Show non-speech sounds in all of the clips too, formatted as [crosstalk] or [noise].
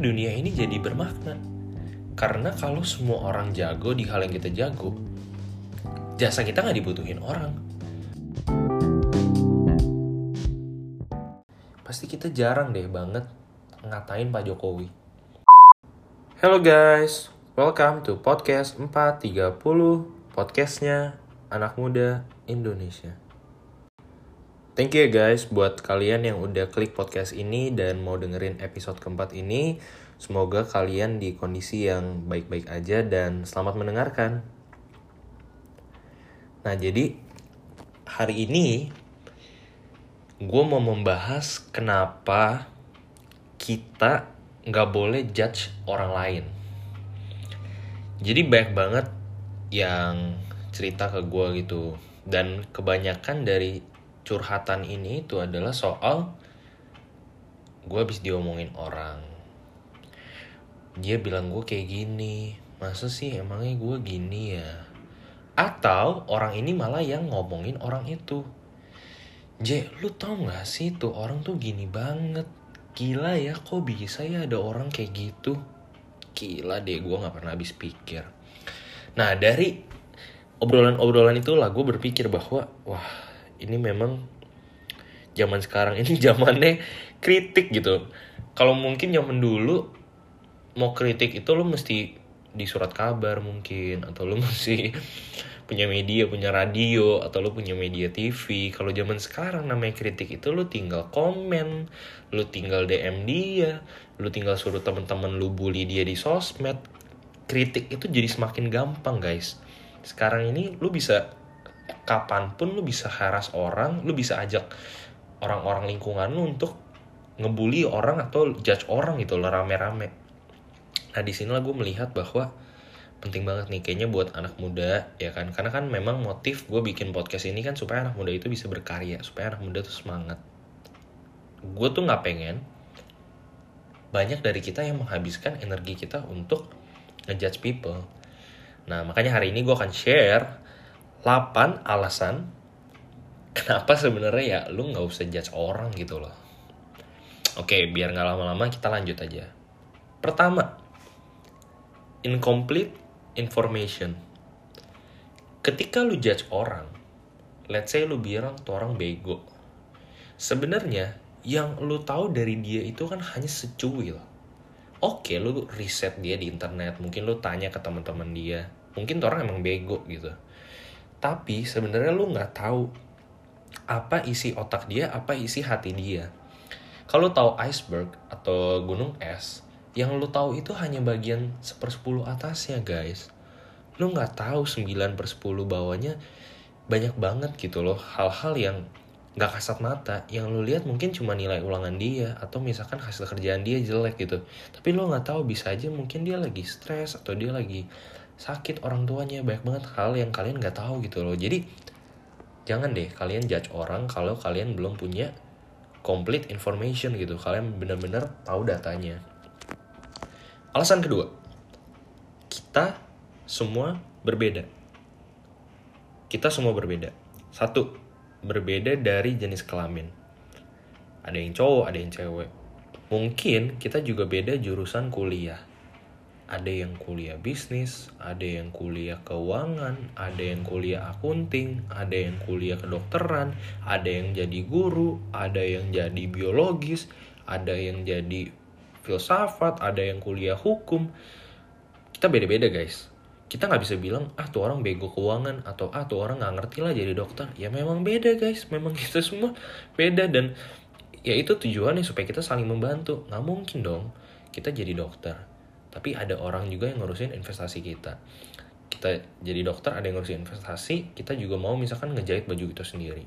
dunia ini jadi bermakna. Karena kalau semua orang jago di hal yang kita jago, jasa kita nggak dibutuhin orang. Pasti kita jarang deh banget ngatain Pak Jokowi. Hello guys, welcome to podcast 430, podcastnya anak muda Indonesia. Thank you ya guys buat kalian yang udah klik podcast ini dan mau dengerin episode keempat ini. Semoga kalian di kondisi yang baik-baik aja dan selamat mendengarkan. Nah jadi hari ini gue mau membahas kenapa kita nggak boleh judge orang lain. Jadi banyak banget yang cerita ke gue gitu dan kebanyakan dari curhatan ini itu adalah soal gue habis diomongin orang. Dia bilang gue kayak gini masa sih emangnya gue gini ya? Atau orang ini malah yang ngomongin orang itu. J, lu tau gak sih tuh orang tuh gini banget? Gila ya, kok bisa ya ada orang kayak gitu? Gila deh, gue gak pernah habis pikir. Nah, dari obrolan-obrolan itulah gue berpikir bahwa Wah, ini memang zaman sekarang ini [laughs] zamannya kritik gitu. Kalau mungkin zaman dulu mau kritik itu lo mesti di surat kabar mungkin atau lo [laughs] mesti punya media punya radio atau lo punya media TV kalau zaman sekarang namanya kritik itu lo tinggal komen lo tinggal DM dia lo tinggal suruh teman-teman lo bully dia di sosmed kritik itu jadi semakin gampang guys. Sekarang ini lo bisa kapan pun lu bisa haras orang lu bisa ajak orang-orang lingkungan lu untuk ngebully orang atau judge orang gitu loh rame-rame. Nah di sini lah gue melihat bahwa penting banget nih kayaknya buat anak muda ya kan? Karena kan memang motif gue bikin podcast ini kan supaya anak muda itu bisa berkarya supaya anak muda tuh semangat. Gue tuh nggak pengen banyak dari kita yang menghabiskan energi kita untuk ngejudge people. Nah makanya hari ini gue akan share 8 alasan kenapa sebenarnya ya lu nggak usah judge orang gitu loh. Oke, biar nggak lama-lama kita lanjut aja. Pertama, incomplete information. Ketika lu judge orang, let's say lu bilang tuh orang bego. Sebenarnya yang lu tahu dari dia itu kan hanya secuil. Oke, lu riset dia di internet, mungkin lu tanya ke teman-teman dia. Mungkin tuh orang emang bego gitu tapi sebenarnya lu nggak tahu apa isi otak dia apa isi hati dia. Kalau tahu iceberg atau gunung es yang lu tahu itu hanya bagian sepersepuluh atasnya guys. Lu nggak tahu 9 per 10 bawahnya banyak banget gitu loh. Hal-hal yang nggak kasat mata yang lu lihat mungkin cuma nilai ulangan dia atau misalkan hasil kerjaan dia jelek gitu. Tapi lu nggak tahu bisa aja mungkin dia lagi stres atau dia lagi sakit orang tuanya banyak banget hal yang kalian nggak tahu gitu loh. Jadi jangan deh kalian judge orang kalau kalian belum punya complete information gitu. Kalian benar-benar tahu datanya. Alasan kedua kita semua berbeda. Kita semua berbeda. Satu berbeda dari jenis kelamin. Ada yang cowok ada yang cewek. Mungkin kita juga beda jurusan kuliah ada yang kuliah bisnis, ada yang kuliah keuangan, ada yang kuliah akunting, ada yang kuliah kedokteran, ada yang jadi guru, ada yang jadi biologis, ada yang jadi filsafat, ada yang kuliah hukum. Kita beda-beda guys. Kita nggak bisa bilang, ah tuh orang bego keuangan, atau ah tuh orang nggak ngerti lah jadi dokter. Ya memang beda guys, memang [laughs] kita semua beda dan ya itu tujuannya supaya kita saling membantu. Nggak mungkin dong kita jadi dokter tapi ada orang juga yang ngurusin investasi kita. Kita jadi dokter ada yang ngurusin investasi kita juga mau misalkan ngejahit baju kita sendiri.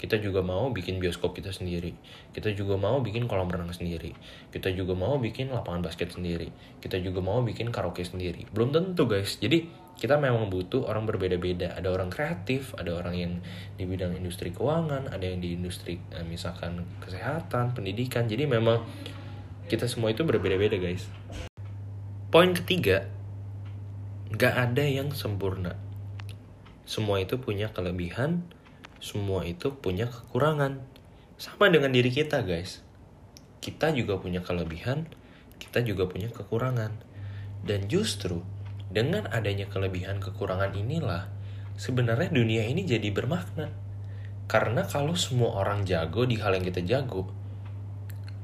Kita juga mau bikin bioskop kita sendiri. Kita juga mau bikin kolam renang sendiri. Kita juga mau bikin lapangan basket sendiri. Kita juga mau bikin karaoke sendiri. Belum tentu guys. Jadi kita memang butuh orang berbeda-beda. Ada orang kreatif ada orang yang di bidang industri keuangan ada yang di industri eh, misalkan kesehatan pendidikan. Jadi memang kita semua itu berbeda-beda guys Poin ketiga, gak ada yang sempurna. Semua itu punya kelebihan, semua itu punya kekurangan. Sama dengan diri kita guys. Kita juga punya kelebihan, kita juga punya kekurangan. Dan justru dengan adanya kelebihan kekurangan inilah sebenarnya dunia ini jadi bermakna. Karena kalau semua orang jago di hal yang kita jago,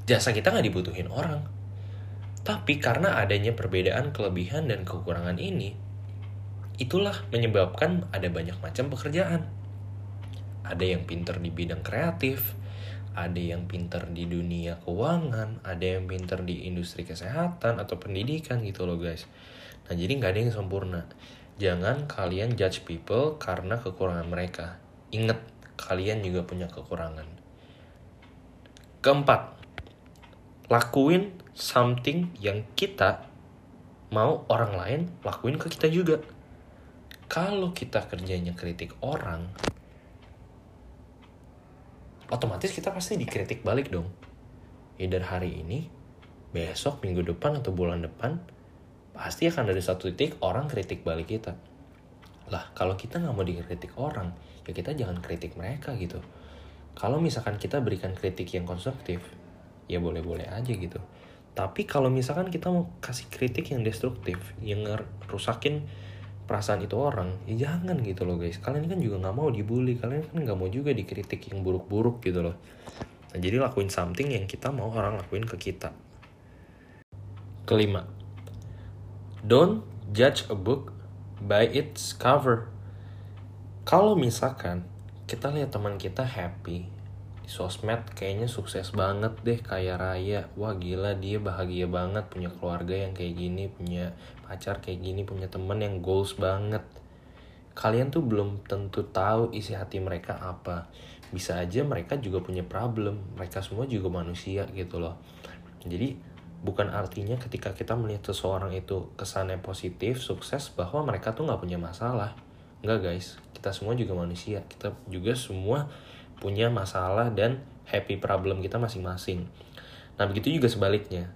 jasa kita nggak dibutuhin orang. Tapi karena adanya perbedaan kelebihan dan kekurangan ini, itulah menyebabkan ada banyak macam pekerjaan. Ada yang pinter di bidang kreatif, ada yang pinter di dunia keuangan, ada yang pinter di industri kesehatan atau pendidikan gitu loh guys. Nah jadi nggak ada yang sempurna. Jangan kalian judge people karena kekurangan mereka. Ingat, kalian juga punya kekurangan. Keempat, lakuin something yang kita mau orang lain lakuin ke kita juga. Kalau kita kerjanya kritik orang, otomatis kita pasti dikritik balik dong. Either hari ini, besok, minggu depan, atau bulan depan, pasti akan ada satu titik orang kritik balik kita. Lah, kalau kita nggak mau dikritik orang, ya kita jangan kritik mereka gitu. Kalau misalkan kita berikan kritik yang konstruktif, ya boleh-boleh aja gitu. Tapi kalau misalkan kita mau kasih kritik yang destruktif yang rusakin perasaan itu orang ya jangan gitu loh guys. Kalian kan juga nggak mau dibully kalian kan nggak mau juga dikritik yang buruk-buruk gitu loh. Nah jadi lakuin something yang kita mau orang lakuin ke kita. Kelima don't judge a book by its cover. Kalau misalkan kita lihat teman kita happy di sosmed kayaknya sukses banget deh kaya raya. Wah gila dia bahagia banget punya keluarga yang kayak gini punya pacar kayak gini punya temen yang goals banget. Kalian tuh belum tentu tahu isi hati mereka apa. Bisa aja mereka juga punya problem. Mereka semua juga manusia gitu loh. Jadi bukan artinya ketika kita melihat seseorang itu kesannya positif sukses bahwa mereka tuh nggak punya masalah. Enggak guys. Kita semua juga manusia. Kita juga semua punya masalah dan happy problem kita masing-masing. Nah, begitu juga sebaliknya.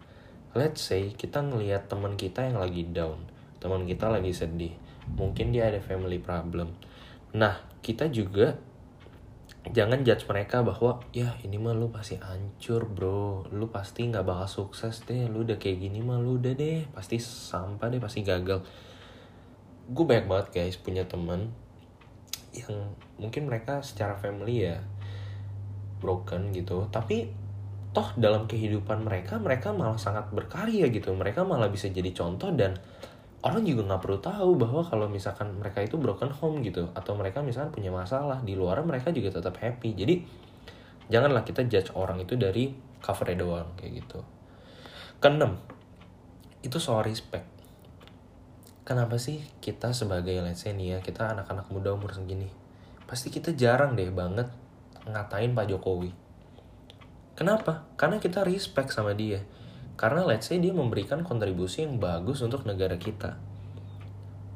Let's say kita ngelihat teman kita yang lagi down, teman kita lagi sedih, mungkin dia ada family problem. Nah, kita juga jangan judge mereka bahwa ya ini mah lu pasti hancur bro lu pasti nggak bakal sukses deh lu udah kayak gini mah lu udah deh pasti sampah deh pasti gagal gue banyak banget guys punya temen yang mungkin mereka secara family ya broken gitu. Tapi toh dalam kehidupan mereka mereka malah sangat berkarya gitu. Mereka malah bisa jadi contoh dan orang juga nggak perlu tahu bahwa kalau misalkan mereka itu broken home gitu atau mereka misalkan punya masalah di luar mereka juga tetap happy. Jadi janganlah kita judge orang itu dari covernya doang kayak gitu. Keenam itu soal respect kenapa sih kita sebagai let's say nih ya kita anak-anak muda umur segini pasti kita jarang deh banget ngatain Pak Jokowi. Kenapa? Karena kita respect sama dia. Karena let's say dia memberikan kontribusi yang bagus untuk negara kita.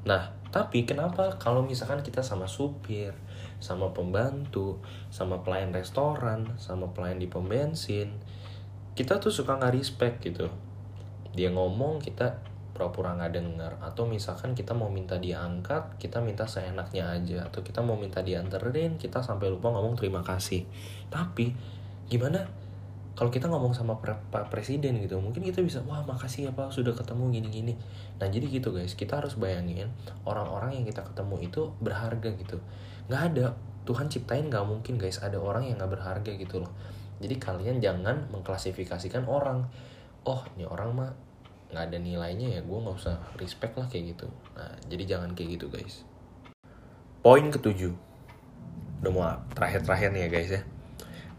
Nah tapi kenapa kalau misalkan kita sama supir sama pembantu sama pelayan restoran sama pelayan di pom bensin kita tuh suka nggak respect gitu. Dia ngomong kita pura-pura nggak denger. Atau misalkan kita mau minta diangkat kita minta seenaknya aja. Atau kita mau minta dianterin kita sampai lupa ngomong terima kasih. Tapi gimana kalau kita ngomong sama Pak Presiden gitu? Mungkin kita bisa wah makasih ya Pak sudah ketemu gini-gini. Nah jadi gitu guys. Kita harus bayangin orang-orang yang kita ketemu itu berharga gitu. Nggak ada. Tuhan ciptain nggak mungkin guys. Ada orang yang nggak berharga gitu loh. Jadi kalian jangan mengklasifikasikan orang. Oh ini orang mah nggak ada nilainya ya gue nggak usah respect lah kayak gitu. Nah jadi jangan kayak gitu guys. Poin ketujuh. Udah mau terakhir-terakhir nih ya guys ya.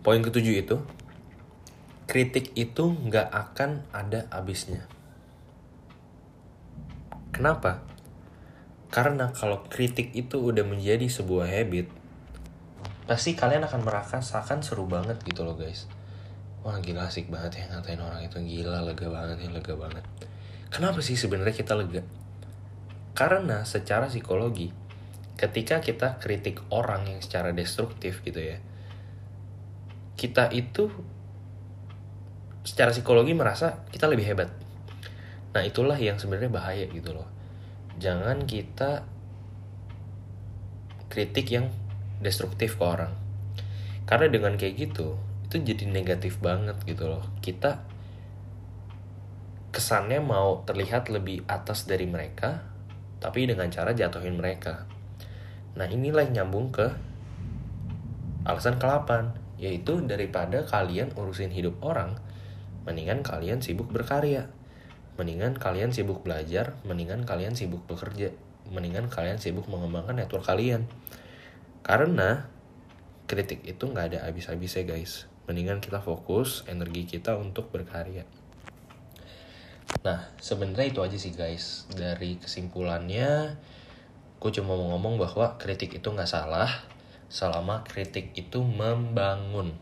Poin ketujuh itu kritik itu nggak akan ada habisnya. Kenapa? Karena kalau kritik itu udah menjadi sebuah habit pasti kalian akan merasakan seru banget gitu loh guys wah gila asik banget ya ngatain orang itu. Gila lega banget ya lega banget. Kenapa sih sebenarnya kita lega? Karena secara psikologi ketika kita kritik orang yang secara destruktif gitu ya kita itu secara psikologi merasa kita lebih hebat. Nah itulah yang sebenarnya bahaya gitu loh. Jangan kita kritik yang destruktif ke orang. Karena dengan kayak gitu itu jadi negatif banget gitu loh kita kesannya mau terlihat lebih atas dari mereka, tapi dengan cara jatuhin mereka. Nah inilah yang nyambung ke alasan ke-8, yaitu daripada kalian urusin hidup orang, mendingan kalian sibuk berkarya. Mendingan kalian sibuk belajar, mendingan kalian sibuk bekerja, mendingan kalian sibuk mengembangkan network kalian. Karena kritik itu nggak ada habis-habisnya guys. Mendingan kita fokus energi kita untuk berkarya. Nah, sebenarnya itu aja sih guys. Dari kesimpulannya, gue cuma mau ngomong bahwa kritik itu nggak salah, selama kritik itu membangun.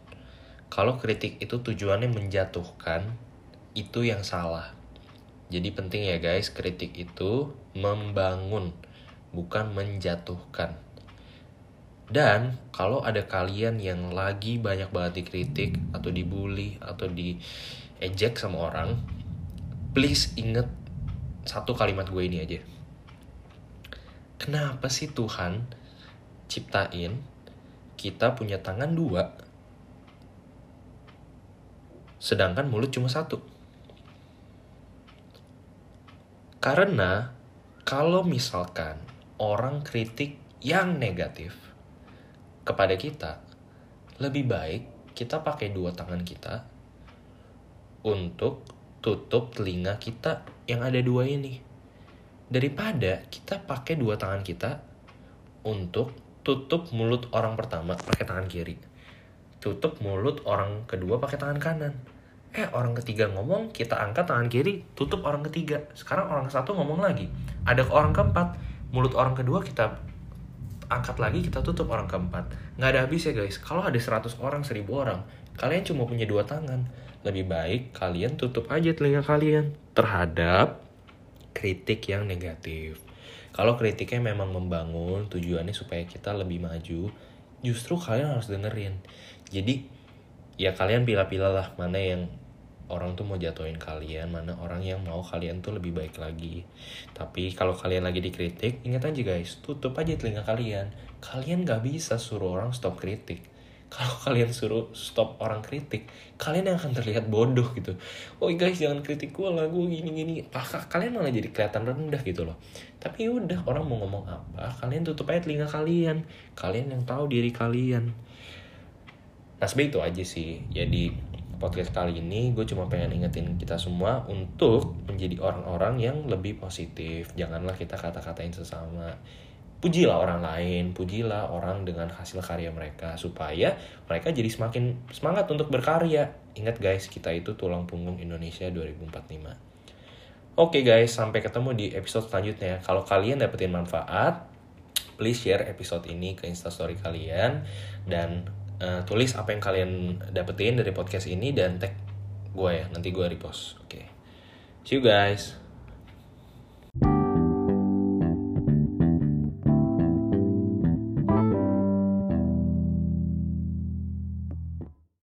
Kalau kritik itu tujuannya menjatuhkan, itu yang salah. Jadi penting ya guys, kritik itu membangun, bukan menjatuhkan. Dan kalau ada kalian yang lagi banyak banget dikritik atau dibully atau diejek sama orang, please inget satu kalimat gue ini aja. Kenapa sih Tuhan ciptain kita punya tangan dua, sedangkan mulut cuma satu? Karena kalau misalkan orang kritik yang negatif kepada kita, lebih baik kita pakai dua tangan kita untuk tutup telinga kita yang ada dua ini. Daripada kita pakai dua tangan kita untuk tutup mulut orang pertama pakai tangan kiri. Tutup mulut orang kedua pakai tangan kanan. Eh orang ketiga ngomong kita angkat tangan kiri tutup orang ketiga. Sekarang orang satu ngomong lagi. Ada orang keempat mulut orang kedua kita angkat lagi kita tutup orang keempat. Nggak ada habis ya guys. Kalau ada 100 orang, 1000 orang, kalian cuma punya dua tangan lebih baik kalian tutup aja telinga kalian terhadap kritik yang negatif. Kalau kritiknya memang membangun, tujuannya supaya kita lebih maju, justru kalian harus dengerin. Jadi, ya kalian pilih-pilih lah mana yang orang tuh mau jatuhin kalian, mana orang yang mau kalian tuh lebih baik lagi. Tapi kalau kalian lagi dikritik, ingat aja guys, tutup aja telinga kalian. Kalian gak bisa suruh orang stop kritik. [laughs] Kalau kalian suruh stop orang kritik kalian yang akan terlihat bodoh gitu. Oh guys jangan kritik gue lah gue gini. Gini Apakah kalian malah jadi kelihatan rendah gitu loh. Tapi udah orang mau ngomong apa kalian tutup aja telinga kalian. Kalian yang tahu diri kalian. Nah itu aja sih. Jadi podcast kali ini gue cuma pengen ingetin kita semua untuk menjadi orang-orang yang lebih positif janganlah kita kata-katain sesama pujilah orang lain, pujilah orang dengan hasil karya mereka supaya mereka jadi semakin semangat untuk berkarya. Ingat guys, kita itu tulang punggung Indonesia 2045. Oke guys, sampai ketemu di episode selanjutnya. Kalau kalian dapetin manfaat, please share episode ini ke instastory kalian dan uh, tulis apa yang kalian dapetin dari podcast ini dan tag gue ya, nanti gue repost. Oke. See you guys.